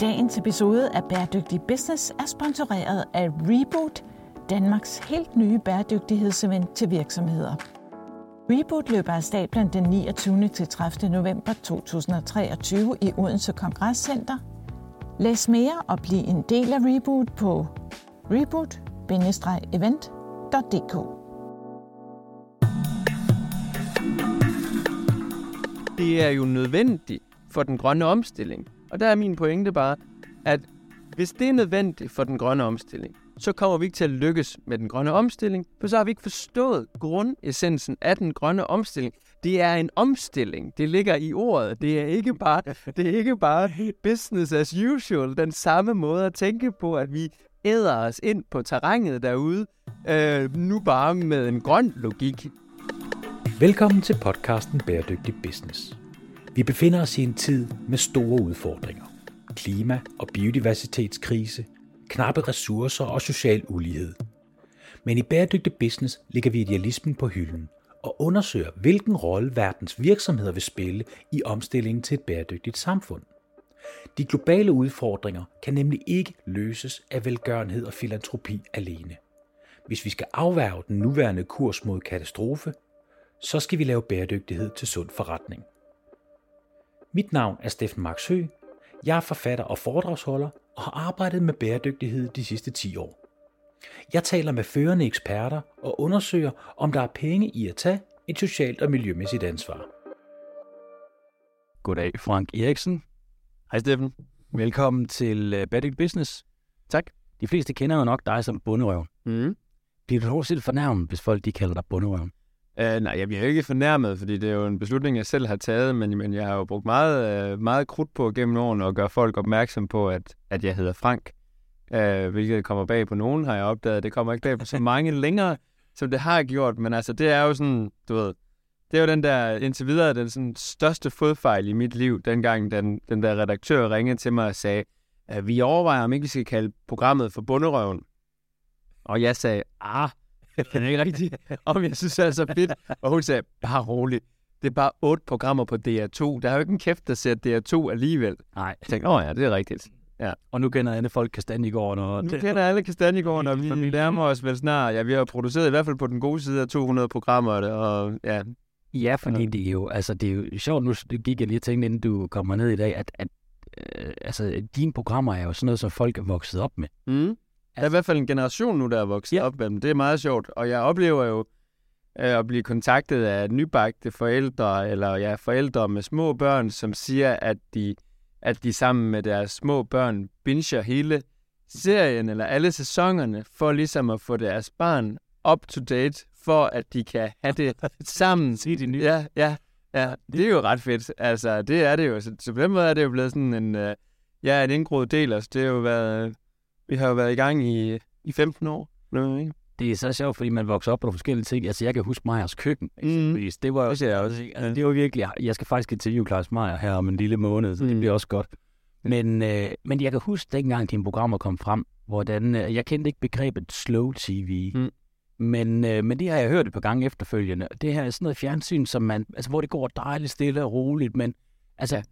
Dagens episode af Bæredygtig Business er sponsoreret af Reboot, Danmarks helt nye bæredygtighedsevent til virksomheder. Reboot løber af stablen den 29. til 30. november 2023 i Odense Kongresscenter. Læs mere og bliv en del af Reboot på reboot-event.dk. Det er jo nødvendigt for den grønne omstilling. Og der er min pointe bare, at hvis det er nødvendigt for den grønne omstilling, så kommer vi ikke til at lykkes med den grønne omstilling, for så har vi ikke forstået grundessensen af den grønne omstilling. Det er en omstilling. Det ligger i ordet. Det er ikke bare, det er ikke bare business as usual. Den samme måde at tænke på, at vi æder os ind på terrænet derude, øh, nu bare med en grøn logik. Velkommen til podcasten Bæredygtig Business. Vi befinder os i en tid med store udfordringer. Klima- og biodiversitetskrise, knappe ressourcer og social ulighed. Men i Bæredygtig Business ligger vi idealismen på hylden og undersøger, hvilken rolle verdens virksomheder vil spille i omstillingen til et bæredygtigt samfund. De globale udfordringer kan nemlig ikke løses af velgørenhed og filantropi alene. Hvis vi skal afværge den nuværende kurs mod katastrofe, så skal vi lave bæredygtighed til sund forretning. Mit navn er Steffen Max Høgh. Jeg er forfatter og foredragsholder og har arbejdet med bæredygtighed de sidste 10 år. Jeg taler med førende eksperter og undersøger, om der er penge i at tage et socialt og miljømæssigt ansvar. Goddag, Frank Eriksen. Hej Steffen. Velkommen til uh, Bæredygtig Business. Tak. De fleste kender jo nok dig som bunderøven. Mm. Bliver du dog lidt fornærmet, hvis folk de kalder dig bunderøven? Uh, nej, jeg bliver ikke fornærmet, fordi det er jo en beslutning, jeg selv har taget, men, men jeg har jo brugt meget, uh, meget krudt på gennem årene at gøre folk opmærksom på, at, at jeg hedder Frank. Uh, hvilket kommer bag på nogen, har jeg opdaget. Det kommer ikke bag på så mange længere, som det har gjort, men altså, det er jo sådan, du ved, det er jo den der, indtil videre, den sådan største fodfejl i mit liv, dengang den, den der redaktør ringede til mig og sagde, at vi overvejer, om ikke vi skal kalde programmet for Bunderøven. Og jeg sagde, ah, det er ikke rigtigt, om jeg synes, det er så fedt. Og hun sagde, bare roligt. Det er bare otte programmer på DR2. Der er jo ikke en kæft, der ser DR2 alligevel. Nej. Jeg tænkte, åh ja, det er rigtigt. Ja. Og nu kender alle folk Kastanjegården. Og Nu kender alle Kastanjegården, og vi nærmer os vel snart. Ja, vi har produceret i hvert fald på den gode side af 200 programmer, og ja, Ja, fordi det er jo, altså, det er jo sjovt, nu gik jeg lige og tænkte, inden du kommer ned i dag, at, at øh, altså, dine programmer er jo sådan noget, som folk er vokset op med. Mm. Der er i hvert fald en generation nu, der er vokset Ja. op med dem. Det er meget sjovt. Og jeg oplever jo øh, at blive kontaktet af nybagte forældre, eller ja, forældre med små børn, som siger, at de, at de sammen med deres små børn binger hele serien, eller alle sæsonerne, for ligesom at få deres barn up to date, for at de kan have det sammen. Se de nye. Ja, ja, ja. Det er jo ret fedt. Altså, det er det jo. Så, så på den måde er det jo blevet sådan en, øh, ja, en indgroet del. Altså, det har jo været, vi har jo været i gang i, i 15 år. Nu, ikke? Det er så sjovt, fordi man vokser op på nogle forskellige ting. Altså, jeg kan huske Meyers køkken. Mm. eksempelvis. Det var Det er også. Altså, det var virkelig... Jeg skal faktisk interviewe Claus Meyer her om en lille måned, så det Mm. bliver også godt. Men, øh, men jeg kan huske, dengang dine programmer kom frem, hvordan... Øh, jeg kendte ikke begrebet slow tv. Mm. Men, øh, men det har jeg hørt et par gange efterfølgende. Det her er sådan noget fjernsyn, som man, altså, hvor det går dejligt stille og roligt, men altså,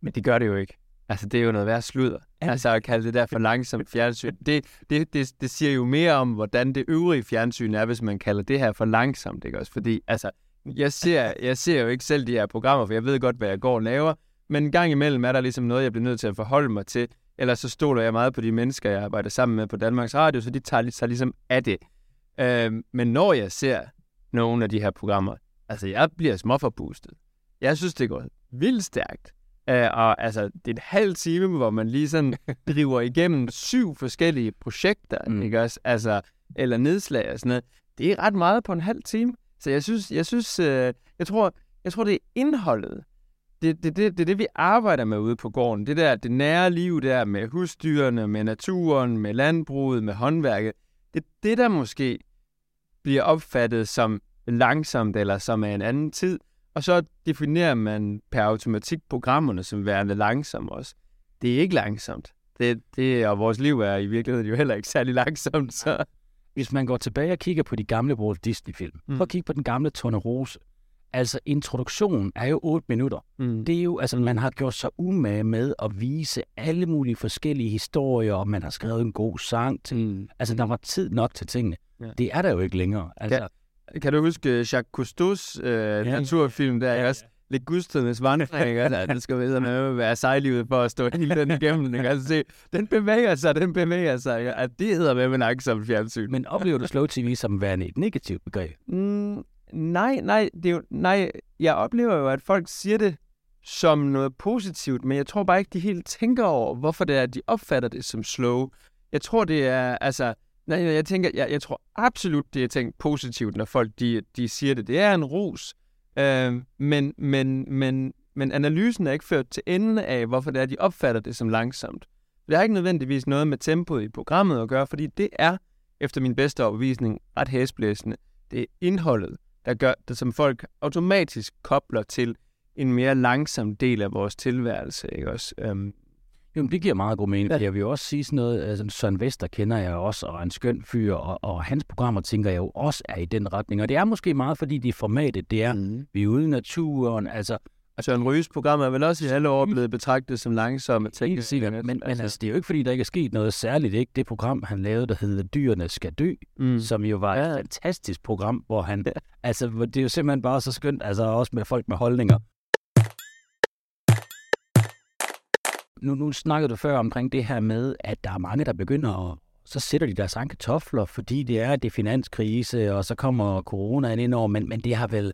Men det gør det jo ikke. Altså, det er jo noget værd sludder. Altså, at kalde det der for langsomt fjernsyn. Det, det, det, det siger jo mere om, hvordan det øvrige fjernsyn er, hvis man kalder det her for langsomt, ikke også? Fordi, altså, jeg ser, jeg ser jo ikke selv de her programmer, for jeg ved godt, hvad jeg går og laver. Men en gang imellem er der ligesom noget, jeg bliver nødt til at forholde mig til. Ellers så stoler jeg meget på de mennesker, jeg arbejder sammen med på Danmarks Radio, så de tager sig ligesom af det. Øh, men når jeg ser nogle af de her programmer, altså jeg bliver småforpustet. Jeg synes, det går vildt stærkt. Uh, og altså, det er en halv time, hvor man lige sådan driver igennem syv forskellige projekter, Mm. ikke også? Altså, eller nedslag og sådan noget. Det er ret meget på en halv time. Så jeg synes, jeg synes, uh, jeg tror, jeg tror, det er indholdet. Det, det, det, det er det, vi arbejder med ude på gården. Det der, det nære liv der med husdyrene, med naturen, med landbruget, med håndværket. Det er det, der måske bliver opfattet som langsomt eller som af en anden tid. Og så definerer man per automatik programmerne som værende langsomme også. Det er ikke langsomt. Det, det, og vores liv er i virkeligheden jo heller ikke særlig langsomt. Så. hvis man går tilbage og kigger på de gamle Walt Disney-film, mm. Mm. prøv at kigge på den gamle Tornerose. altså introduktionen er jo 8 minutter. Mm. Det er jo, altså man har gjort sig umage med at vise alle mulige forskellige historier, og man har skrevet en god sang til. Mm. Altså der var tid nok til tingene. Ja. Det er der jo ikke længere. Altså, Kan du huske Jacques Cousteau's øh, ja, naturfilm der, ja, også? Lidt gudstødens vandring? Altså, det skal vide med være sejlivet for at stå hele den igennem. Ikke? Altså, se, den bevæger sig, den bevæger sig. Ikke? Altså, det hedder med, man som fjernsyn. Men oplever du slow tv som værende et negativt begreb? Mm, nej, nej, det er jo, nej, jeg oplever jo, at folk siger det som noget positivt, men jeg tror bare ikke, de helt tænker over, hvorfor det er, at de opfatter det som slow. Jeg tror, det er, altså, nej, jeg tænker, jeg, jeg tror absolut, det er tænkt positivt, når folk, de, de siger det. Det er en ros, øh, men, men, men, men analysen er ikke ført til enden af, hvorfor det er, de opfatter det som langsomt. Det har ikke nødvendigvis noget med tempoet i programmet at gøre, fordi det er, efter min bedste overbevisning, ret hæsblæsende. Det er indholdet, der gør det, som folk automatisk kobler til en mere langsom del af vores tilværelse, ikke også? Um, jo, det giver meget god mening. Ja. Jeg vil jo også sige sådan noget, altså Søren Vester kender jeg også, og er en skøn fyr, og, og hans programmer tænker jeg jo også er i den retning. Og det er måske meget, fordi de formatet, det er, mm. vi er ude i naturen, altså Altså, en Ryges program er vel også i alle år blevet betragtet som langsomme ting. Helt sikkert, men, men altså, det er jo ikke fordi, der ikke er sket noget særligt. Ikke? Det program, han lavede, der hedder Dyrene skal dø, mm. som jo var Ja. et fantastisk program, hvor han, altså, det er jo simpelthen bare så skønt, altså også med folk med holdninger. Nu, nu snakkede du før omkring det her med, at der er mange, der begynder at så sætter de deres egen kartofler, fordi det er, det er finanskrise, og så kommer coronaen ind over, men, men det har vel,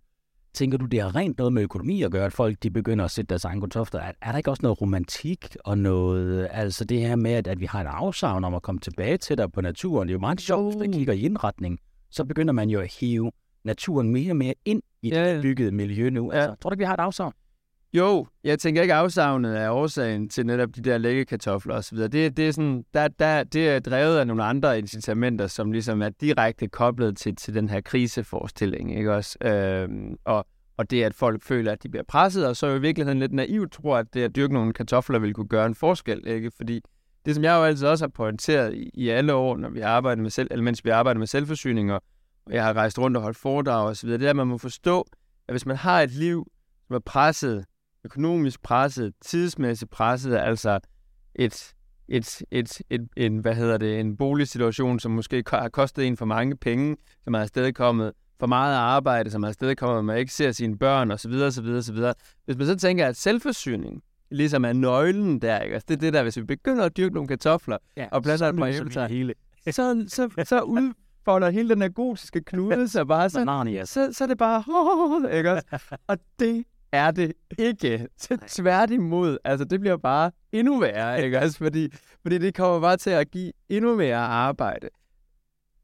tænker du, det har rent noget med økonomi at gøre, at folk de begynder at sætte deres egen kartofler? Er, er der ikke også noget romantik og noget, altså det her med, at, at vi har en afsavn om at komme tilbage til der på naturen? Det er jo meget sjovt, hvis man kigger i indretning, så begynder man jo at hive naturen mere og mere ind i Ja, ja. det byggede miljø nu. Ja. Altså, tror du ikke, vi har et afsavn? Jo, jeg tænker ikke afsavnet af årsagen til netop de der lægge kartofler osv. Det, det, er sådan, der, der, det er drevet af nogle andre incitamenter, som ligesom er direkte koblet til, til den her kriseforestilling, ikke også? Øhm, og, og det, at folk føler, at de bliver presset, og så er jo i virkeligheden lidt naivt tror, at det at dyrke nogle kartofler vil kunne gøre en forskel, ikke? Fordi det, som jeg jo altid også har pointeret i, i alle år, når vi arbejder med selv, eller mens vi arbejder med selvforsyning, og jeg har rejst rundt og holdt foredrag og så videre, det er, at man må forstå, at hvis man har et liv, som er presset, økonomisk presset, tidsmæssigt presset, altså et, et, et, et, en, hvad hedder det, en boligsituation, som måske har kostet en for mange penge, som har afstedkommet for meget arbejde, som har afstedkommet, at man ikke ser sine børn, og så videre, så videre, så videre. Hvis man så tænker, at selvforsyning ligesom er nøglen der, ikke? Altså, det er det der, hvis vi begynder at dyrke nogle kartofler, Ja, og plads et par æbletræer, så, så, så udfolder hele den her gotiske knude sig bare, så, så, så er det bare, ikke også? Og det er det ikke. Tværtimod, altså det bliver bare endnu værre, ikke også? Fordi, fordi det kommer bare til at give endnu mere arbejde.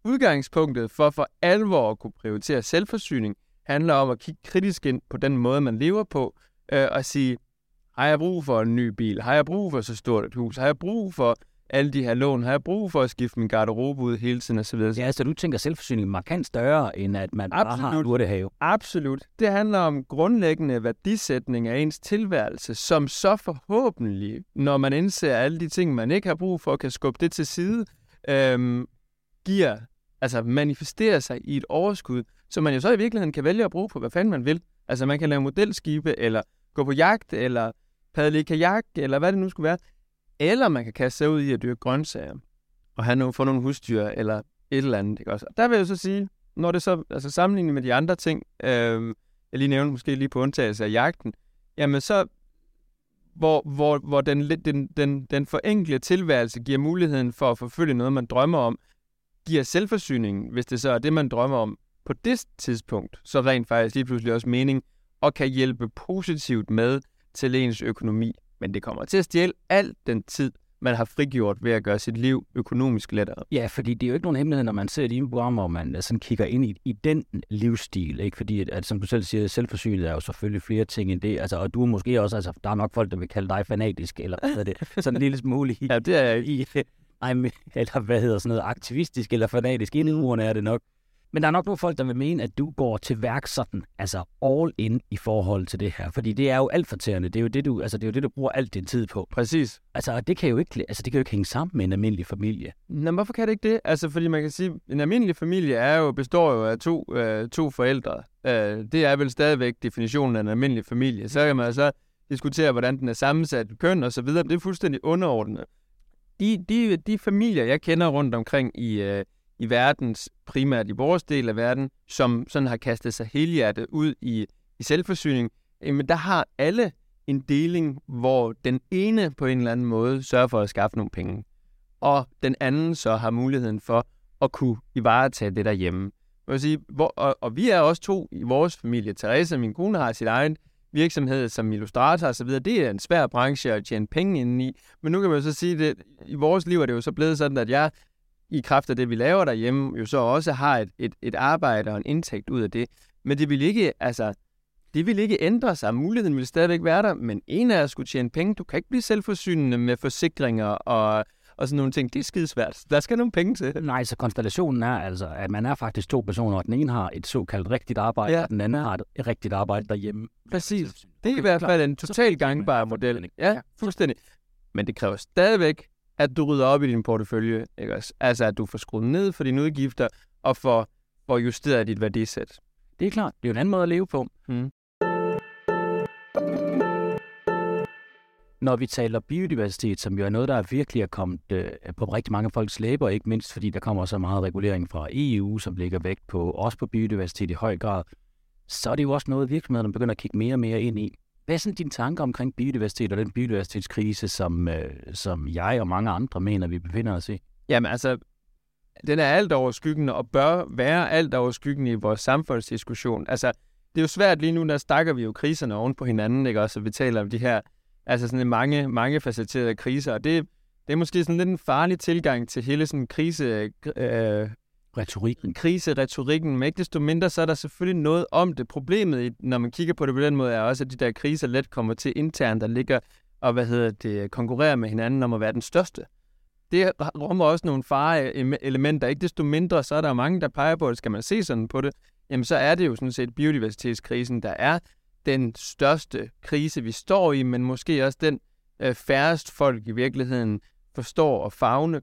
Udgangspunktet for for alvor at kunne prioritere selvforsyning handler om at kigge kritisk ind på den måde, man lever på, øh, og sige, har jeg brug for en ny bil? Har jeg brug for så stort et hus? Har jeg brug for alle de her lån? Har jeg brug for at skifte min garderobe ud hele tiden osv.? Ja, så du tænker selvforsyning markant større, end at man bare har en Absolut. urtehave. Absolut. Det handler om grundlæggende værdisætning af ens tilværelse, som så forhåbentlig, når man indser alle de ting, man ikke har brug for, kan skubbe det til side, øhm, giver, altså manifesterer sig i et overskud, som man jo så i virkeligheden kan vælge at bruge på, hvad fanden man vil. Altså man kan lave modelskibe, eller gå på jagt, eller padle i kajak, eller hvad det nu skulle være. Eller man kan kaste sig ud i at dyrke grøntsager, og have nogle, få nogle husdyr, eller et eller andet. Ikke også? Og der vil jeg så sige, når det så, altså sammenlignet med de andre ting, øh, jeg lige nævnte måske lige på undtagelse af jagten, jamen så, hvor, hvor, hvor den, den, den, den forenklede tilværelse giver muligheden for at forfølge noget, man drømmer om, giver selvforsyningen, hvis det så er det, man drømmer om på det tidspunkt, så rent faktisk lige pludselig også mening, og kan hjælpe positivt med til ens økonomi. Men det kommer til at stjæle al den tid, man har frigjort ved at gøre sit liv økonomisk lettere. Ja, fordi det er jo ikke nogen hemmelighed, når man ser dine programmer, og man øh, sådan kigger ind i, i den livsstil, ikke? Fordi, at, at, som du selv siger, selvforsynet er jo selvfølgelig flere ting end det, altså, og du er måske også, altså, der er nok folk, der vil kalde dig fanatisk, eller hvad det, sådan en lille smule i, Ja, det er jeg i men- eller hvad hedder sådan noget, aktivistisk eller fanatisk, inden er det nok. Men der er nok nogle folk, der vil mene, at du går til værk sådan, altså all in i forhold til det her. Fordi det er jo alt fortærende. Det er jo det, du, altså, det er jo det, du bruger alt din tid på. Præcis. Altså, og det kan jo ikke, altså, det kan jo ikke hænge sammen med en almindelig familie. Nå, hvorfor kan det ikke det? Altså, fordi man kan sige, en almindelig familie er jo, består jo af to, øh, to forældre. Øh, det er vel stadigvæk definitionen af en almindelig familie. Så kan man så diskutere, hvordan den er sammensat, køn og så videre. Det er fuldstændig underordnet. De, de, de familier, jeg kender rundt omkring i, øh, i verdens, primært i vores del af verden, som sådan har kastet sig helhjertet ud i, i selvforsyning, øh, jamen der har alle en deling, hvor den ene på en eller anden måde sørger for at skaffe nogle penge, og den anden så har muligheden for at kunne ivaretage det derhjemme. Jeg vil sige, hvor, og, og vi er også to i vores familie. Therese, min kone, har sit egen virksomhed som illustrator og så videre. Det er en svær branche at tjene penge ind i. Men nu kan man så sige, at i vores liv er det jo så blevet sådan, at jeg i kraft af det, vi laver derhjemme, jo så også har et, et, et arbejde og en indtægt ud af det. Men det vil ikke, altså, det vil ikke ændre sig. Muligheden vil stadigvæk være der, men en af os skulle tjene penge. Du kan ikke blive selvforsynende med forsikringer og, og sådan nogle ting. Det er skidesvært. Der skal nogle penge til. Nej, så konstellationen er altså, at man er faktisk to personer, og den ene har et såkaldt rigtigt arbejde, ja. og den anden har et rigtigt arbejde derhjemme. Præcis. Det er i hvert fald en total gangbar model. Ja, fuldstændig. Men det kræver stadigvæk at du rydder op i din portefølje, ikke også? Altså, at du får skruet ned for dine udgifter, og får, får justeret dit værdisæt. Det er klart. Det er jo en anden måde at leve på. Mm. Når vi taler biodiversitet, som jo er noget, der er virkelig er kommet øh, på rigtig mange folks læber, ikke mindst fordi der kommer så meget regulering fra EU, som ligger vægt på også på biodiversitet i høj grad, så er det jo også noget, virksomhederne begynder at kigge mere og mere ind i. Hvad er sådan dine tanker omkring biodiversitet og den biodiversitetskrise, som, øh, som jeg og mange andre mener, vi befinder os i? Jamen altså, den er alt over skyggen og bør være alt over skyggen i vores samfundsdiskussion. Altså, det er jo svært lige nu, der stakker vi jo kriserne oven på hinanden, ikke også? Og vi taler om de her, altså sådan mange, mange facetterede kriser, og det, det er måske sådan lidt en farlig tilgang til hele sådan krise, øh, retorikken. Kriseretorikken, men ikke desto mindre, så er der selvfølgelig noget om det. Problemet, når man kigger på det på den måde, er også, at de der kriser let kommer til internt, der ligger og hvad hedder det, konkurrerer med hinanden om at være den største. Det rummer også nogle fare-elementer. Ikke desto mindre, så er der mange, der peger på, at skal man se sådan på det, jamen så er det jo sådan set biodiversitetskrisen, der er den største krise, vi står i, men måske også den øh, færrest folk i virkeligheden forstår og fagne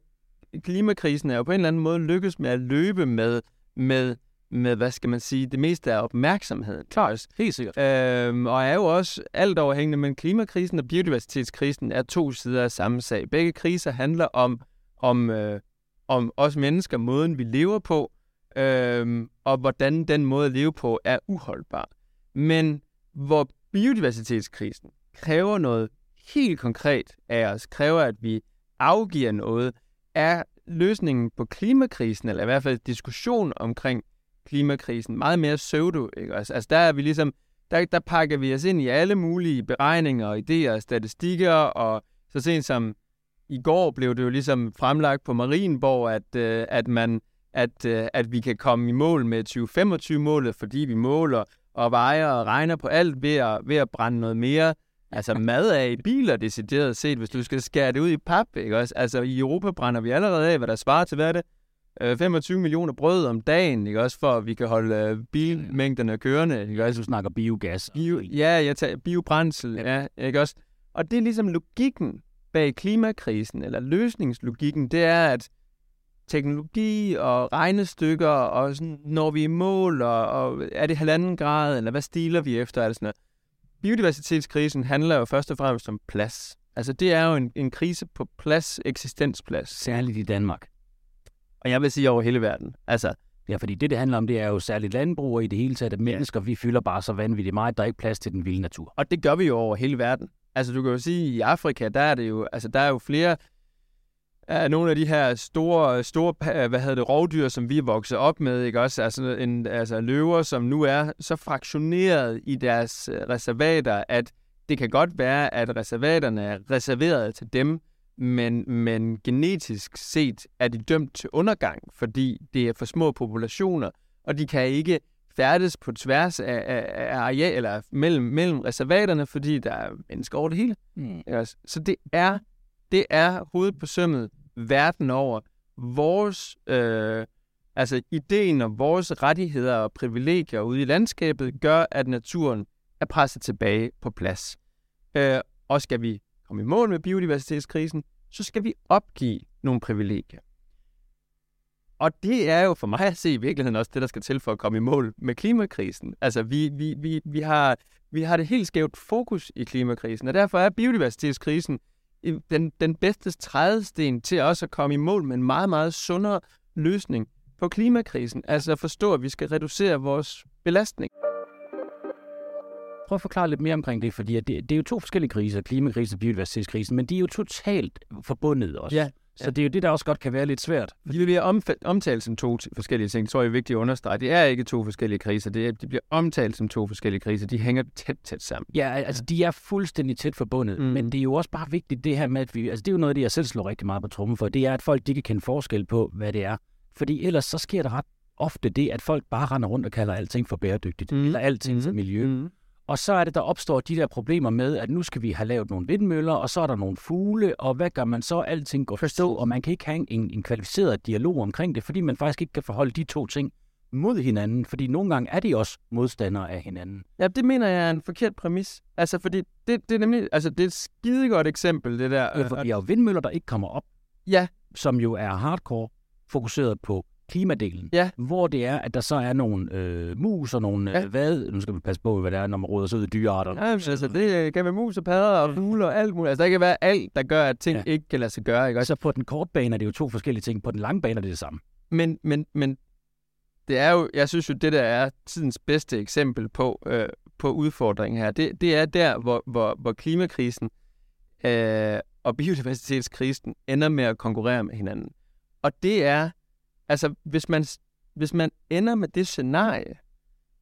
klimakrisen er jo på en eller anden måde lykkes med at løbe med, med, med hvad skal man sige, det meste af opmærksomheden. Klart, helt sikkert. Øhm, og er jo også alt overhængende, men klimakrisen og biodiversitetskrisen er to sider af samme sag. Begge kriser handler om, om, øh, om os mennesker, måden vi lever på, øh, og hvordan den måde at leve på er uholdbar. Men hvor biodiversitetskrisen kræver noget helt konkret af os, kræver, at vi afgiver noget, er løsningen på klimakrisen, eller i hvert fald diskussion omkring klimakrisen, meget mere pseudo. Ikke? Altså, altså der er vi ligesom, der, der pakker vi os ind i alle mulige beregninger og idéer og statistikker, og så sent som i går blev det jo ligesom fremlagt på Marienborg, at, øh, at, man, at, øh, at vi kan komme i mål med 2025-målet, fordi vi måler og vejer og regner på alt ved at, ved at brænde noget mere Altså mad af i biler, decideret set, hvis du skal skære det ud i pap, ikke også? Altså i Europa brænder vi allerede af, hvad der svarer til, hvad er det? Øh, 25 millioner brød om dagen, ikke også? For at vi kan holde øh, bilmængderne kørende, ikke også? Du snakker biogas. Bio, ja, jeg tager biobrændsel, ja, ikke også? Og det er ligesom logikken bag klimakrisen, eller løsningslogikken, det er, at teknologi og regnestykker, og sådan, når vi er i mål, og, og er det halvanden grad, eller hvad stiler vi efter, eller sådan noget biodiversitetskrisen handler jo først og fremmest om plads. Altså det er jo en, en krise på plads, eksistensplads. Særligt i Danmark. Og jeg vil sige over hele verden. Altså, Ja, fordi det, det handler om, det er jo særligt landbrug og i det hele taget, at mennesker, vi fylder bare så vanvittigt meget, der er ikke plads til den vilde natur. Og det gør vi jo over hele verden. Altså, du kan jo sige, at i Afrika, der er det jo, altså, der er jo flere af nogle af de her store, store hvad hedder det, rovdyr, som vi er vokset op med, ikke også? Altså, en, altså løver, som nu er så fraktioneret i deres øh, reservater, at det kan godt være, at reservaterne er reserveret til dem, men, men genetisk set er de dømt til undergang, fordi det er for små populationer, og de kan ikke færdes på tværs af, af, af areal, eller mellem, mellem reservaterne, fordi der er mennesker over det hele. Mm. Så det er det er hovedet på sømmet verden over. Vores, øh, Altså ideen om vores rettigheder og privilegier ude i landskabet gør, at naturen er presset tilbage på plads. Øh, og skal vi komme i mål med biodiversitetskrisen, så skal vi opgive nogle privilegier. Og det er jo for mig at se i virkeligheden også det, der skal til for at komme i mål med klimakrisen. Altså, vi, vi, vi, vi, har, vi har det helt skævt fokus i klimakrisen, og derfor er biodiversitetskrisen den, den bedste trædesten til også at komme i mål med en meget, meget sundere løsning på klimakrisen. Altså at forstå, at vi skal reducere vores belastning. Prøv at forklare lidt mere omkring det, fordi det, det er jo to forskellige kriser, klimakrisen og biodiversitetskrisen, men de er jo totalt forbundet også. Ja, så det er jo det, der også godt kan være lidt svært. De bliver omtalt som to forskellige ting. Tror jeg er vigtigt at understrege. Det er ikke to forskellige kriser. Det er, de bliver omtalt som to forskellige kriser. De hænger tæt, tæt sammen. Ja, altså de er fuldstændig tæt forbundet. Mm. Men det er jo også bare vigtigt det her med, at vi... Altså det er jo noget af det, jeg selv slår rigtig meget på trummen for. Det er, at folk de kan kende forskel på, hvad det er. Fordi ellers så sker der ret ofte det, at folk bare render rundt og kalder alting for bæredygtigt. Mm. Eller alting mm. for miljø. Mm. Og så er det, der opstår de der problemer med, at nu skal vi have lavet nogle vindmøller, og så er der nogle fugle, og hvad gør man så? Alting går forstå, og man kan ikke have en, en kvalificeret dialog omkring det, fordi man faktisk ikke kan forholde de to ting mod hinanden, fordi nogle gange er de også modstandere af hinanden. Ja, det mener jeg er en forkert præmis. Altså, fordi det, det er nemlig, altså, det er et skidegodt eksempel, det der. Ja, for vi har jo vindmøller, der ikke kommer op. Ja. Som jo er hardcore fokuseret på klimadelen, ja. hvor det er, at der så er nogle øh, mus og nogle ja. øh, hvad, nu skal vi passe på, hvad det er, når man råder sig ud i dyrearter. Ja, altså, det kan være mus og padder og fugle og alt muligt. Altså, der kan være alt, der gør, at ting ja. ikke kan lade sig gøre. Ikke? Så på den korte bane er det jo to forskellige ting, på den lange bane er det det samme. Men, men, men det er jo, jeg synes jo, det der er tidens bedste eksempel på, øh, på udfordringen her, det, det er der, hvor, hvor, hvor klimakrisen øh, og biodiversitetskrisen ender med at konkurrere med hinanden. Og det er altså, hvis man, hvis man ender med det scenarie,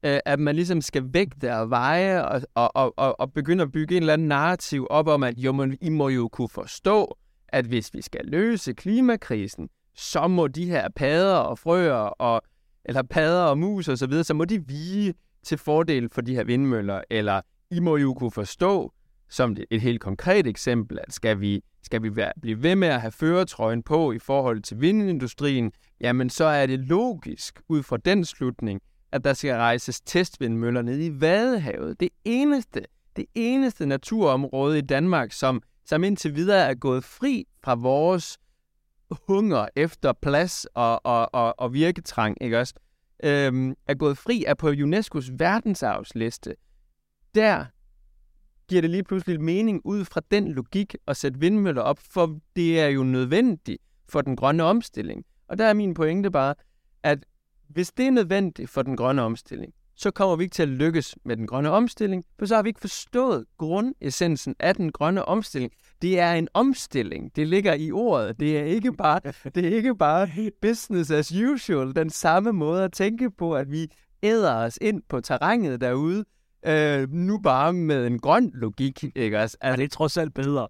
øh, at man ligesom skal vægte og veje og, og, og, og begynde at bygge en eller anden narrativ op om, at jo, man, I må jo kunne forstå, at hvis vi skal løse klimakrisen, så må de her padder og frøer, og, eller padder og mus og så videre, så må de vige til fordel for de her vindmøller, eller I må jo kunne forstå, som et helt konkret eksempel, at skal vi, skal vi være, blive ved med at have føretrøjen på i forhold til vindindustrien, jamen så er det logisk ud fra den slutning, at der skal rejses testvindmøller ned i Vadehavet. Det eneste, det eneste naturområde i Danmark, som, som indtil videre er gået fri fra vores hunger efter plads og, og, og, og virketrang, ikke også? Øhm, er gået fri er på UNESCO's verdensarvsliste. Der giver det lige pludselig mening ud fra den logik at sætte vindmøller op, for det er jo nødvendigt for den grønne omstilling. Og der er min pointe bare, at hvis det er nødvendigt for den grønne omstilling, så kommer vi ikke til at lykkes med den grønne omstilling, for så har vi ikke forstået grundessensen af den grønne omstilling. Det er en omstilling. Det ligger i ordet. Det er ikke bare, det er ikke bare business as usual. Den samme måde at tænke på, at vi æder os ind på terrænet derude, øh, nu bare med en grøn logik, ikke også? Altså, det er trods alt bedre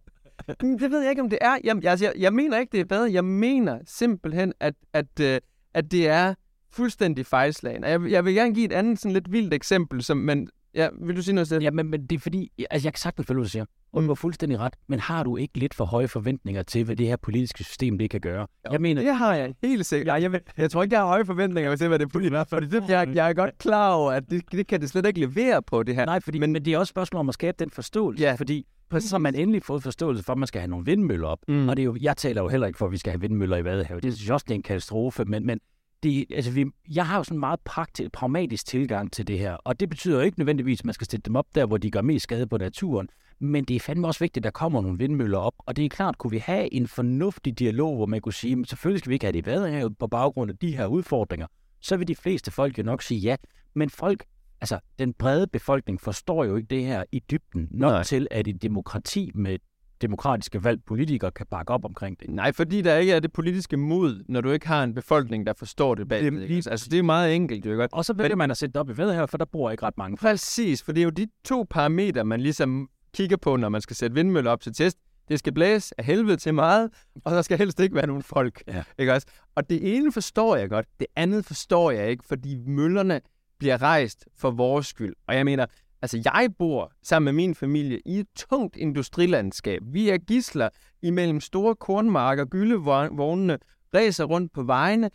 det ved jeg ikke, om det er. Jeg, altså, jeg, jeg mener ikke, det er bedre. Jeg mener simpelthen, at, at, øh, at det er fuldstændig fejlslagen. Jeg, jeg vil gerne give et andet sådan lidt vildt eksempel, som, men Ja, vil du sige noget selv? Ja, men, men det er fordi, altså jeg kan sagtens følge, hvad du siger, og du har fuldstændig ret, men har du ikke lidt for høje forventninger til, hvad det her politiske system det kan gøre? Jo, jeg mener, det har jeg helt sikkert. Ja, jeg, jeg tror ikke, jeg har høje forventninger til, hvad det politiske er, fordi det, jeg, jeg er godt klar over, at det, det kan det slet ikke levere på det her. Nej, fordi, men, men det er også et spørgsmål om at skabe den forståelse, ja. fordi præcis har man endelig fået forståelse for, at man skal have nogle vindmøller op, mm. og det er jo, jeg taler jo heller ikke for, at vi skal have vindmøller i Vadehavet. Det synes jeg også, det er en katastrofe, men, men det, altså vi, jeg har jo sådan en meget praktisk, pragmatisk tilgang til det her, og det betyder jo ikke nødvendigvis, at man skal sætte dem op der, hvor de gør mest skade på naturen, men det er fandme også vigtigt, at der kommer nogle vindmøller op, og det er klart, kunne vi have en fornuftig dialog, hvor man kunne sige, at selvfølgelig skal vi ikke have det i Vadehavet på baggrund af de her udfordringer, så vil de fleste folk jo nok sige ja, men folk, altså den brede befolkning forstår jo ikke det her i dybden, nok Nej. til, at et demokrati med demokratiske valg politikere kan bakke op omkring det. Nej, fordi der ikke er det politiske mod, når du ikke har en befolkning, der forstår det bag det. Lige, altså, det er meget enkelt, jo godt. Og så vælger man at sætte det op i ved her, for der bor ikke ret mange. Præcis, for det er jo de to parametre, man ligesom kigger på, når man skal sætte vindmøller op til test. Det skal blæse af helvede til meget, og der skal helst ikke være nogen folk. Ja. Ikke også? Og det ene forstår jeg godt, det andet forstår jeg ikke, fordi møllerne bliver rejst for vores skyld. Og jeg mener, Altså, jeg bor sammen med min familie i et tungt industrilandskab. Vi er gisler imellem store kornmarker, gyldevognene, ræser rundt på vejene.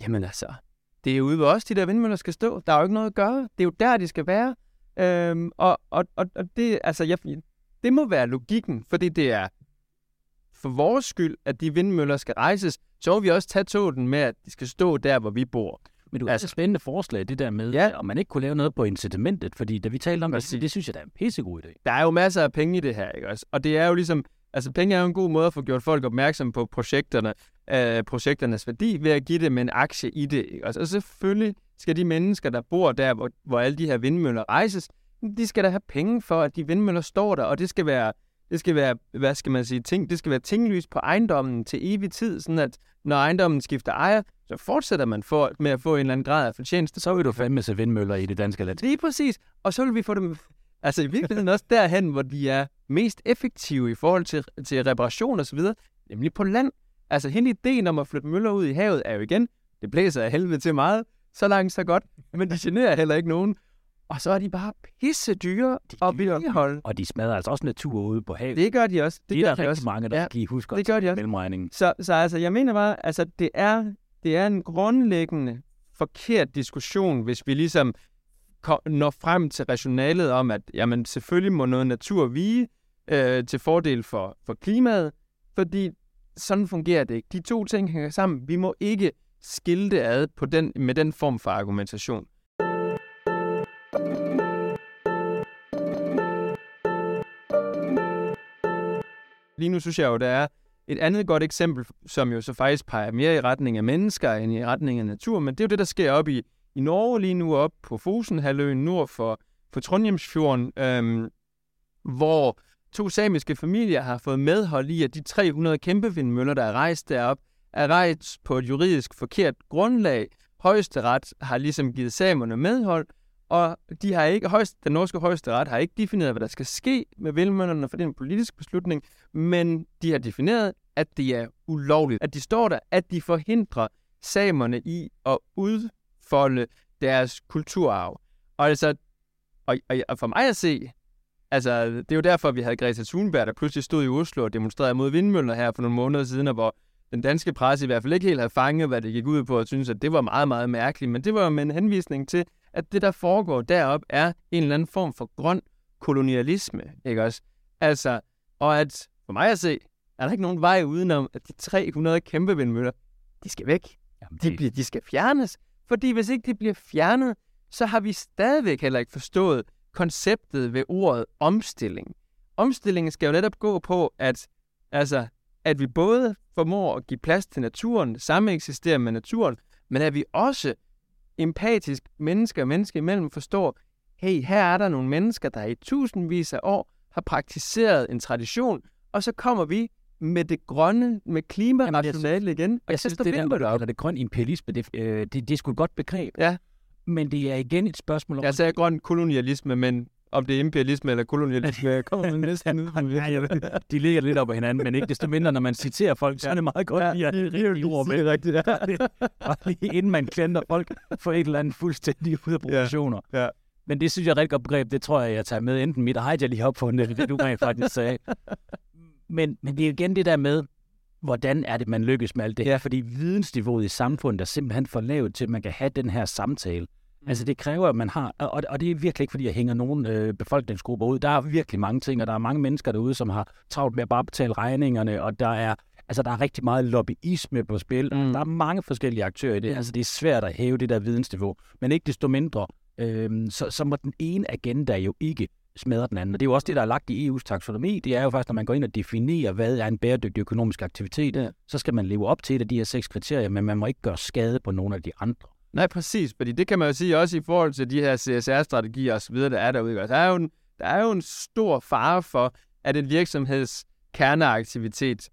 jamen altså, det er ude ved os, de der vindmøller skal stå. Der er jo ikke noget at gøre. Det er jo der, de skal være. Øhm, og, og, og, og det, altså, jeg, det må være logikken, fordi det er for vores skyld, at de vindmøller skal rejses, så må vi også tage togen med, at de skal stå der, hvor vi bor. Men du altså, et spændende forslag, det der med, ja. om man ikke kunne lave noget på incitamentet, fordi da vi talte om det, det synes jeg, der er en pissegod idé. Der er jo masser af penge i det her, ikke også? Og det er jo ligesom, altså penge er jo en god måde at få gjort folk opmærksom på projekterne, øh, projekternes værdi, ved at give dem en aktie i det, ikke også? Og selvfølgelig skal de mennesker, der bor der, hvor, hvor alle de her vindmøller rejses, de skal da have penge for, at de vindmøller står der, og det skal være det skal være, hvad skal man sige, ting, det skal være tinglys på ejendommen til evig tid, sådan at når ejendommen skifter ejer, så fortsætter man for, med at få en eller anden grad af fortjeneste. Så vil du fandme se vindmøller i det danske land. Lige præcis. Og så vil vi få dem, altså i virkeligheden også derhen, hvor de er mest effektive i forhold til, til reparation og så videre, nemlig på land. Altså hele ideen om at flytte møller ud i havet er jo igen, det blæser af helvede til meget, så langt så godt, men de generer heller ikke nogen. Og så er de bare pisse dyre at vedligeholde. Og de smadrer altså også natur ude på havet. Det gør de også. Det, det er der de også. mange, der ja, kan huske det gør de også. mellemregningen. Så, så altså, jeg mener bare, altså, det er, det er en grundlæggende forkert diskussion, hvis vi ligesom når frem til rationalet om, at jamen, selvfølgelig må noget natur vige øh, til fordel for, for klimaet, fordi sådan fungerer det ikke. De to ting hænger sammen. Vi må ikke skille ad på den, med den form for argumentation. Lige nu synes jeg jo, der er et andet godt eksempel, som jo så faktisk peger mere i retning af mennesker end i retning af natur, men det er jo det, der sker op i, i Norge lige nu, op på Fosenhaløen nord for, for Trondheimsfjorden, øhm, hvor to samiske familier har fået medhold i, at de 300 kæmpe vindmøller, der er rejst derop, er rejst på et juridisk forkert grundlag. Højesteret har ligesom givet samerne medhold, og de har ikke, højst, den norske højesteret har ikke defineret, hvad der skal ske med vindmøllerne, for det er en politisk beslutning, men de har defineret, at det er ulovligt. At de står der, at de forhindrer samerne i at udfolde deres kulturarv. Og altså, og, og, og for mig at se, altså, det er jo derfor, vi havde Greta Thunberg, der pludselig stod i Oslo og demonstrerede mod vindmøller her for nogle måneder siden, og hvor den danske presse i hvert fald ikke helt havde fanget, hvad det gik ud på, og synes, at det var meget, meget mærkeligt. Men det var jo med en henvisning til, at det, der foregår derop er en eller anden form for grøn kolonialisme, ikke også? Altså, og at for mig at se, er der ikke nogen vej udenom, at de 300 kæmpe vindmøller, de skal væk. Jamen. De, bliver, de skal fjernes. Fordi hvis ikke de bliver fjernet, så har vi stadigvæk heller ikke forstået konceptet ved ordet omstilling. Omstillingen skal jo netop gå på, at, altså, at vi både formår at give plads til naturen, samme eksisterer med naturen, men at vi også empatisk menneske og menneske imellem forstår, hey, her er der nogle mennesker, der i tusindvis af år har praktiseret en tradition, og så kommer vi med det grønne, med klimarationale igen. Og jeg synes, det der, der det grøn imperialisme, det, øh, det, det er sgu et godt begreb. Ja. Men det er igen et spørgsmål om... Jeg sagde grøn kolonialisme, men om det er imperialisme eller kolonialisme, jeg kommer næsten ud ja, jeg De ligger lidt op ad hinanden, men ikke desto mindre, når man citerer folk, så er det meget godt, ja, at det er rigtigt ord med. rigtigt, ja. inden man klænder folk for et eller andet fuldstændig ud af proportioner. Ja, ja. Men det synes jeg er et rigtig godt begreb. Det tror jeg, jeg tager med. Enten mit eget, jeg lige har opfundet, det det du rent faktisk sagde. Men, men det er igen det der med, hvordan er det, man lykkes med alt det her? Fordi vidensniveauet i samfundet er simpelthen for lavt til, at man kan have den her samtale. Mm. Altså det kræver, at man har, og, og det er virkelig ikke, fordi jeg hænger nogen øh, befolkningsgrupper ud. Der er virkelig mange ting, og der er mange mennesker derude, som har travlt med at bare betale regningerne, og der er, altså, der er rigtig meget lobbyisme på spil. Mm. Der er mange forskellige aktører i det. Altså det er svært at hæve det der vidensniveau. Men ikke desto mindre, øh, så, så må den ene agenda jo ikke smadre den anden. Og det er jo også det, der er lagt i EU's taksonomi. Det er jo faktisk, når man går ind og definerer, hvad er en bæredygtig økonomisk aktivitet, ja. så skal man leve op til et af de her seks kriterier, men man må ikke gøre skade på nogle af de andre. Nej, præcis, fordi det kan man jo sige også i forhold til de her CSR-strategier osv., der er derude. Der er, jo en, der er jo en stor fare for, at en virksomheds kerneaktivitet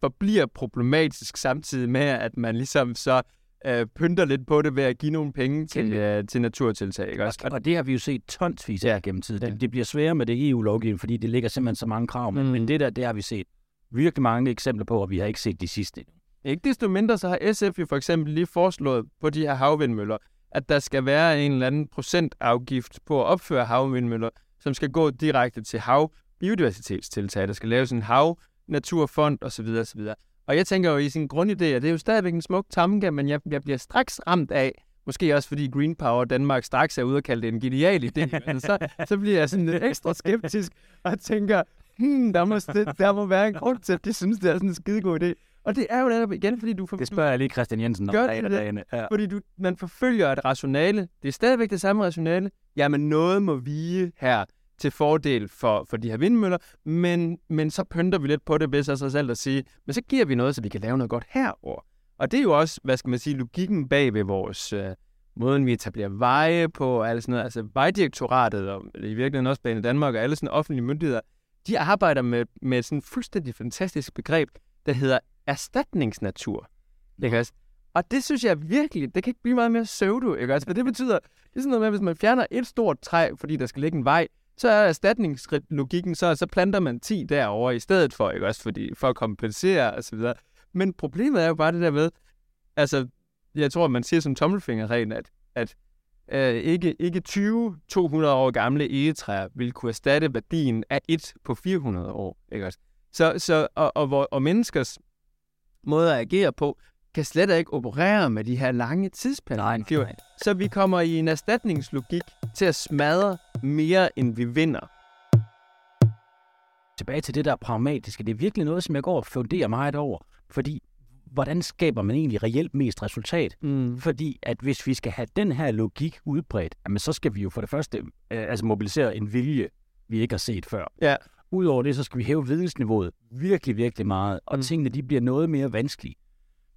forbliver problematisk samtidig med, at man ligesom så øh, pynter lidt på det ved at give nogle penge til, øh, til naturtiltag. Ikke også? Og, og det har vi jo set tonsvis af gennem tiden. Ja. Det, det bliver sværere med det EU-lovgivning, fordi det ligger simpelthen så mange krav. Mm. Men det der, det har vi set virkelig mange eksempler på, og vi har ikke set de sidste ikke desto mindre så har SF jo for eksempel lige foreslået på de her havvindmøller, at der skal være en eller anden procentafgift på at opføre havvindmøller, som skal gå direkte til hav biodiversitetstiltag. Der skal laves en hav naturfond osv. osv. Og Og jeg tænker jo i sin grundidé, at det er jo stadigvæk en smuk tanke, men jeg, jeg bliver straks ramt af, måske også fordi Green Power Danmark straks er ude og kalde det en genial idé, Men altså, så, så bliver jeg sådan lidt ekstra skeptisk og tænker, hmm, der må, der må være en grund til, at de synes, det er sådan en skidegod idé. Og det er jo netop igen, fordi du... For, det spørger jeg lige Christian Jensen om. Gør det, det, ja. Fordi du, man forfølger et rationale. Det er stadigvæk det samme rationale. Jamen, noget må vige her til fordel for, for de her vindmøller, men, men så pynter vi lidt på det ved sig selv at sige, men så giver vi noget, så vi kan lave noget godt herover. Og det er jo også, hvad skal man sige, logikken bag ved vores øh, måden, vi etablerer veje på, og alt sådan noget. Altså vejdirektoratet, og i virkeligheden også Bane Danmark, og alle sådan offentlige myndigheder, de arbejder med, med sådan et fuldstændig fantastisk begreb, der hedder erstatningsnatur. Ikke også? Og det synes jeg virkelig, det kan ikke blive meget mere pseudo, ikke også? For det betyder, det er sådan noget med, at hvis man fjerner et stort træ, fordi der skal ligge en vej, så er erstatningslogikken, så, så planter man 10 derover i stedet for, ikke også? Fordi, for at kompensere og så videre. Men problemet er jo bare det der med, altså, jeg tror, man siger som tommelfingerreglen, at, at øh, ikke, ikke 20 200 år gamle egetræer vil kunne erstatte værdien af et på 400 år, ikke også? Så, så, og, og, og menneskers måde at agere på, kan slet ikke operere med de her lange tidsperspektiver. Så vi kommer i en erstatningslogik til at smadre mere, end vi vinder. Tilbage til det der pragmatiske. Det er virkelig noget, som jeg går og funderer meget over. Fordi, hvordan skaber man egentlig reelt mest resultat? Mm. Fordi, at hvis vi skal have den her logik udbredt, jamen, så skal vi jo for det første øh, altså mobilisere en vilje, vi ikke har set før. Ja. Udover det, så skal vi hæve vidensniveauet virkelig, virkelig meget, og mm. tingene de bliver noget mere vanskelige.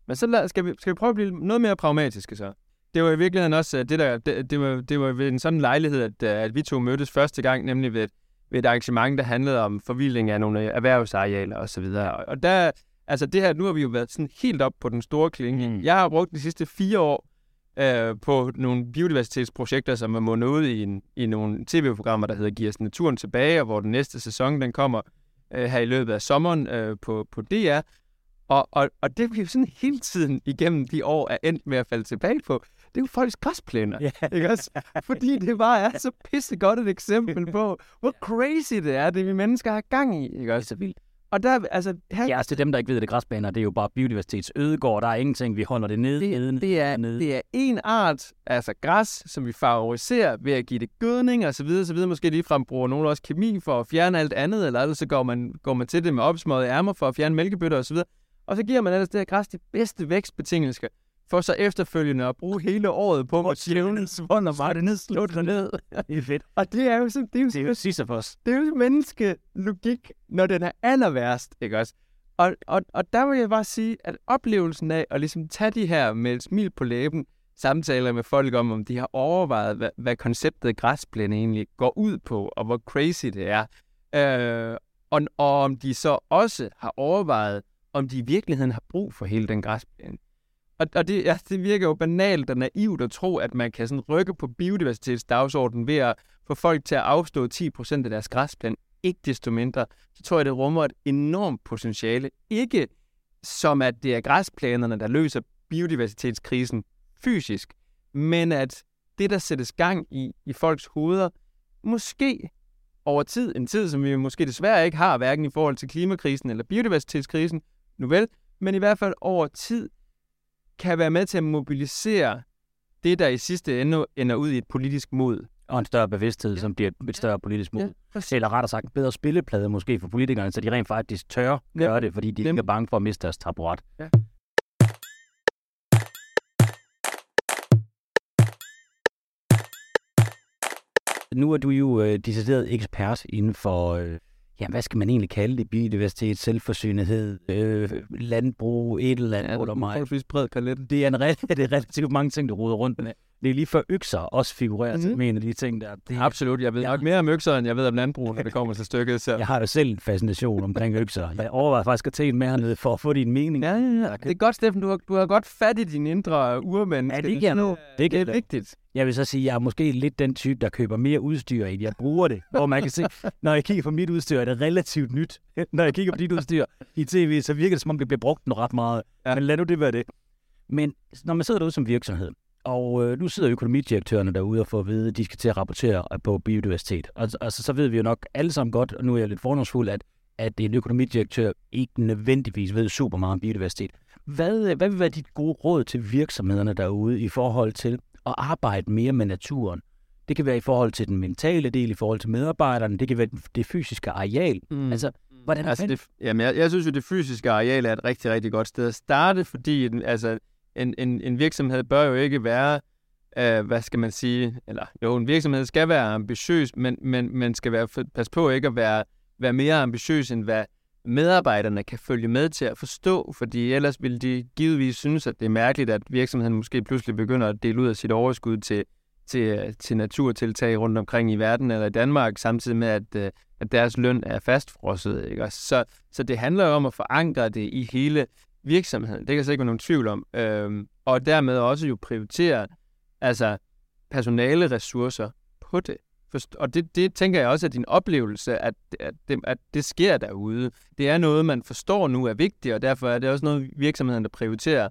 Men så lad, skal, vi, skal vi prøve at blive noget mere pragmatiske så? Det var i virkeligheden også øh, det der, det, det, var, det var ved en sådan lejlighed, at, øh, at vi to mødtes første gang, nemlig ved, ved et arrangement, der handlede om forvildning af nogle erhvervsarealer osv. Og, og der, altså det her, nu har vi jo været sådan helt op på den store klinge. Mm. Jeg har brugt de sidste fire år øh, på nogle biodiversitetsprojekter, som er mundet ud i, en, i nogle tv-programmer, der hedder Giv os naturen tilbage, og hvor den næste sæson, den kommer øh, her i løbet af sommeren øh, på, på DR. Og, og, og det vi jo sådan hele tiden igennem de år er endt med at falde tilbage på, det er jo folks græsplæner. Yeah. Ikke også? Fordi det bare er så pissegodt et eksempel på, hvor crazy det er, det vi mennesker har gang i. Ikke også? Så vildt. Og der, altså... Her... Ja, altså til dem, der ikke ved det, græsbaner, det er jo bare biodiversitets ødegård. Der er ingenting, vi holder det nede. Det, det, er, nede. det er en art, altså græs, som vi favoriserer ved at give det gødning og så videre, så videre. Måske ligefrem bruger nogen også kemi for at fjerne alt andet, eller ellers så går man, går man til det med opsmøget ærmer for at fjerne mælkebøtter og så videre. Og så giver man ellers det her græs de bedste vækstbetingelser, for så efterfølgende at bruge hele året på at tjævne svund og bare ned, slå det ned. det er fedt. Og det er jo så, det er jo, det er jo Sisyphos. Det er jo menneskelogik, når den er aller værst, ikke også? Og, og, og der vil jeg bare sige, at oplevelsen af at ligesom tage de her med et smil på læben, samtaler med folk om, om de har overvejet, hvad, hvad konceptet græsplæne egentlig går ud på, og hvor crazy det er. Øh, og, og om de så også har overvejet, om de i virkeligheden har brug for hele den græsplæne. Og, og det, ja, det virker jo banalt og naivt at tro, at man kan sådan rykke på biodiversitetsdagsordenen ved at få folk til at afstå 10% af deres græsplan. Ikke desto mindre, så tror jeg, det rummer et enormt potentiale. Ikke som at det er græsplanerne, der løser biodiversitetskrisen fysisk, men at det, der sættes gang i, i folks hoveder, måske over tid, en tid, som vi måske desværre ikke har, hverken i forhold til klimakrisen eller biodiversitetskrisen, nu vel, men i hvert fald over tid, kan være med til at mobilisere det, der i sidste ende ender ud i et politisk mod. Og en større bevidsthed, ja. som bliver et større politisk mod. Ja, Eller rettere sagt, bedre spilleplade måske for politikerne, så de rent faktisk tør ja. gøre det, fordi de ikke er bange for at miste deres taburet. Ja. Nu er du jo øh, decideret ekspert inden for øh, ja, hvad skal man egentlig kalde det? Biodiversitet, selvforsynethed, øh, landbrug, et eller andet. Ja, det er mig. bred. Det er, en, det er relativt mange ting, der ruder rundt med. Det er lige før økser også figurerer mm-hmm. en af de ting der. Det, Absolut. Jeg ved ja. nok mere om økser, end jeg ved om landbrug, når det kommer til stykket. Så. Jeg har jo selv en fascination omkring økser. Jeg overvejer faktisk at tage en med hernede for at få din mening. Ja, ja, ja. Det er godt, Steffen. Du har, du har godt fat i din indre urmænd. Ja, det kan nu. Det, det er vigtigt. Jeg vil så sige, at jeg er måske lidt den type, der køber mere udstyr, end jeg bruger det. Hvor man kan se, når jeg kigger på mit udstyr, er det relativt nyt. Når jeg kigger på dit udstyr i tv, så virker det, som om det bliver brugt ret meget. Ja. Men lad nu det være det. Men når man sidder derude som virksomhed, og øh, nu sidder økonomidirektørerne derude og får at vide, at de skal til at rapportere på biodiversitet. Og altså, så ved vi jo nok alle sammen godt, og nu er jeg lidt fordomsfuld, at at en økonomidirektør ikke nødvendigvis ved super meget om biodiversitet. Hvad, hvad vil være dit gode råd til virksomhederne derude i forhold til at arbejde mere med naturen? Det kan være i forhold til den mentale del, i forhold til medarbejderne, det kan være det fysiske areal. Mm. Altså, hvordan altså det, jamen, jeg, jeg synes jo, det fysiske areal er et rigtig, rigtig godt sted at starte, fordi altså, en, en, en virksomhed bør jo ikke være, øh, hvad skal man sige, eller jo, en virksomhed skal være ambitiøs, men, men, men skal være, pas på ikke at være, være mere ambitiøs, end hvad medarbejderne kan følge med til at forstå, fordi ellers vil de givetvis synes, at det er mærkeligt, at virksomheden måske pludselig begynder at dele ud af sit overskud til, til, øh, til naturtiltag rundt omkring i verden eller i Danmark, samtidig med, at, øh, at deres løn er fastfrosset. Ikke? Så, så det handler jo om at forankre det i hele virksomheden. Det kan jeg ikke være nogen tvivl om. Øhm, og dermed også jo prioritere altså personale ressourcer på det. Og det, det tænker jeg også er din oplevelse, at, at, det, at det sker derude. Det er noget, man forstår nu er vigtigt, og derfor er det også noget, virksomheden der prioriterer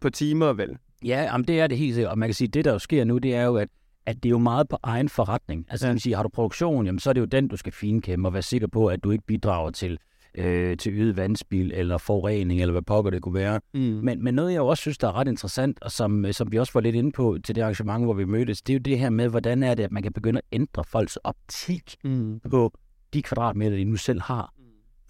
på timer, vel? Ja, jamen det er det helt sikkert. Og man kan sige, at det, der jo sker nu, det er jo, at, at det er jo meget på egen forretning. Altså, ja. man sige, har du produktion, jamen, så er det jo den, du skal finkæmme og være sikker på, at du ikke bidrager til øh, til øget vandspil eller forurening, eller hvad pokker det kunne være. Mm. Men, men noget, jeg også synes, der er ret interessant, og som, øh, som vi også var lidt inde på til det arrangement, hvor vi mødtes, det er jo det her med, hvordan er det, at man kan begynde at ændre folks optik mm. på de kvadratmeter, de nu selv har.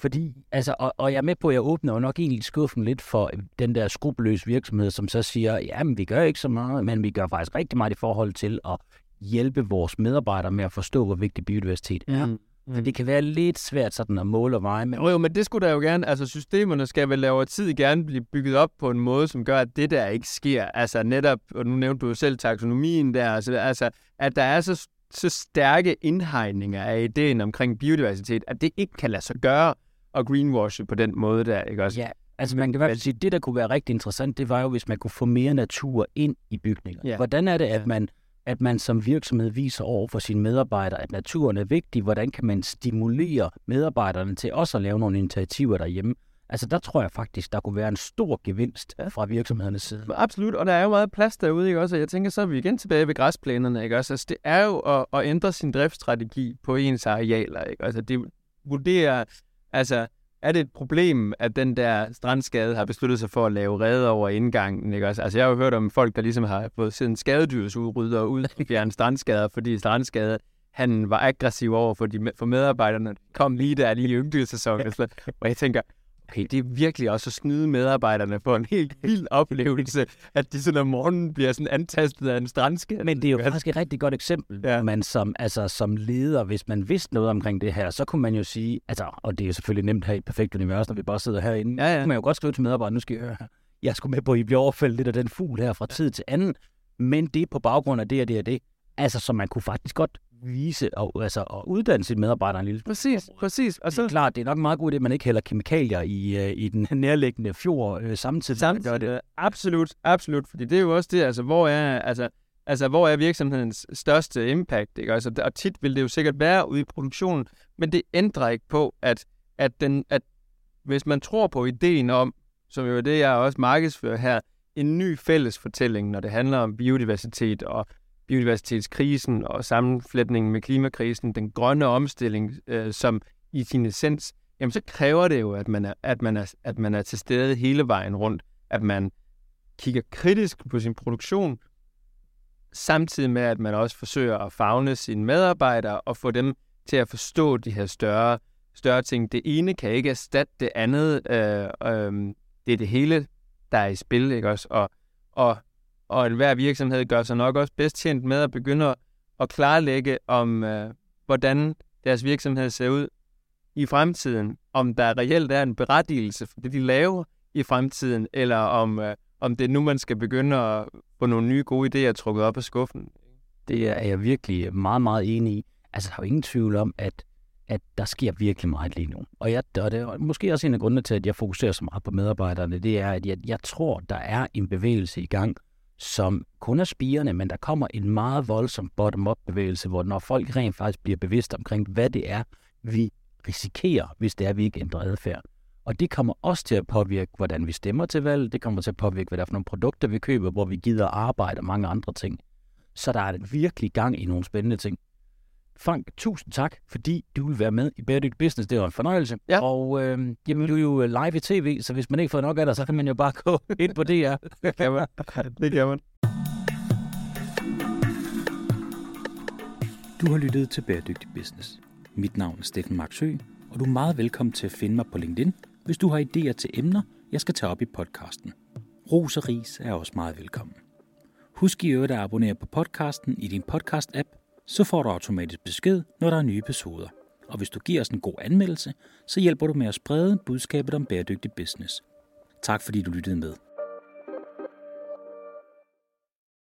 Fordi, altså, og, og jeg er med på, at jeg åbner jo nok egentlig skuffen lidt for den der skrupelløse virksomhed, som så siger, jamen vi gør ikke så meget, men vi gør faktisk rigtig meget i forhold til at hjælpe vores medarbejdere med at forstå, hvor vigtig biodiversitet er. Mm. Mm. det kan være lidt svært sådan at måle og veje. Men... Jo, jo, men det skulle der jo gerne, altså systemerne skal vel over tid gerne blive bygget op på en måde, som gør, at det der ikke sker. Altså netop, og nu nævnte du jo selv taksonomien der, altså, altså at der er så, så stærke indhegninger af ideen omkring biodiversitet, at det ikke kan lade sig gøre at greenwashe på den måde der, ikke også? Ja, altså man kan i hvert fald sige, at det, der kunne være rigtig interessant, det var jo, hvis man kunne få mere natur ind i bygninger. Ja. Hvordan er det, at man at man som virksomhed viser over for sine medarbejdere, at naturen er vigtig. Hvordan kan man stimulere medarbejderne til også at lave nogle initiativer derhjemme? Altså der tror jeg faktisk, der kunne være en stor gevinst fra virksomhedernes side. Absolut, og der er jo meget plads derude, ikke også? Og jeg tænker, så er vi igen tilbage ved græsplænerne, ikke også? Altså det er jo at, at ændre sin driftsstrategi på ens arealer, ikke? Altså det vurderer, altså er det et problem, at den der strandskade har besluttet sig for at lave redder over indgangen? Ikke? Altså, jeg har jo hørt om folk, der ligesom har fået sådan skadedyrsudrydder ud og fjerne strandskader, fordi strandskade han var aggressiv over for, de, for medarbejderne. Kom lige der lige i yngdelsesæson. og jeg tænker, okay, det er virkelig også at snyde medarbejderne for en helt vild oplevelse, at de sådan om morgenen bliver sådan antastet af en strandskade. Men det er jo faktisk et rigtig godt eksempel, ja. man som, altså, som leder, hvis man vidste noget omkring det her, så kunne man jo sige, altså, og det er jo selvfølgelig nemt her i et perfekt univers, når vi bare sidder herinde, ja, ja. kunne man jo godt skrive til medarbejderne, nu skal I høre her, jeg skulle med på, at I bliver overfældet lidt af den fugl her fra tid til anden, men det er på baggrund af det og det og det. Altså, så man kunne faktisk godt vise og, altså, og uddanne sit medarbejdere en lille Præcis, præcis. Og så... Det er klart, det er nok meget godt, at man ikke hælder kemikalier i, uh, i den nærliggende fjord uh, samtidig. Samtidig, gør det. absolut, absolut. Fordi det er jo også det, altså, hvor er, altså, altså, hvor er virksomhedens største impact? Ikke? Altså, og tit vil det jo sikkert være ude i produktionen, men det ændrer ikke på, at, at, den, at hvis man tror på ideen om, som jo er det, jeg også markedsfører her, en ny fælles fortælling, når det handler om biodiversitet og biodiversitetskrisen og sammenflætningen med klimakrisen, den grønne omstilling, øh, som i sin essens, jamen så kræver det jo, at man, er, at, man er, at man er til stede hele vejen rundt, at man kigger kritisk på sin produktion, samtidig med, at man også forsøger at fagne sine medarbejdere og få dem til at forstå de her større, større ting. Det ene kan ikke erstatte det andet. Øh, øh, det er det hele, der er i spil, ikke også? Og, og og enhver virksomhed gør sig nok også bedst tjent med at begynde at klarlægge om, øh, hvordan deres virksomhed ser ud i fremtiden, om der reelt er en berettigelse for det, de laver i fremtiden, eller om, øh, om det er nu, man skal begynde at få nogle nye gode idéer trukket op af skuffen. Det er jeg virkelig meget, meget enig i. Altså, der er jo ingen tvivl om, at, at der sker virkelig meget lige nu. Og, jeg, og det er måske også en af grundene til, at jeg fokuserer så meget på medarbejderne, det er, at jeg, jeg tror, der er en bevægelse i gang, som kun er spirende, men der kommer en meget voldsom bottom-up bevægelse, hvor når folk rent faktisk bliver bevidst omkring, hvad det er, vi risikerer, hvis det er, at vi ikke ændrer adfærd. Og det kommer også til at påvirke, hvordan vi stemmer til valg. Det kommer til at påvirke, hvad der er for nogle produkter, vi køber, hvor vi gider arbejde og mange andre ting. Så der er virkelig gang i nogle spændende ting. Frank, tusind tak, fordi du vil være med i Bæredygtig Business. Det var en fornøjelse. Ja. Og øh, jamen, du er jo live i tv, så hvis man ikke får nok af dig, så kan man jo bare gå ind på DR. Det kan man. Det kan man. Du har lyttet til Bæredygtig Business. Mit navn er Steffen Marksø, og du er meget velkommen til at finde mig på LinkedIn, hvis du har idéer til emner, jeg skal tage op i podcasten. Ros og ris er også meget velkommen. Husk i øvrigt at abonnere på podcasten i din podcast-app, så får du automatisk besked, når der er nye episoder. Og hvis du giver os en god anmeldelse, så hjælper du med at sprede budskabet om bæredygtig business. Tak fordi du lyttede med.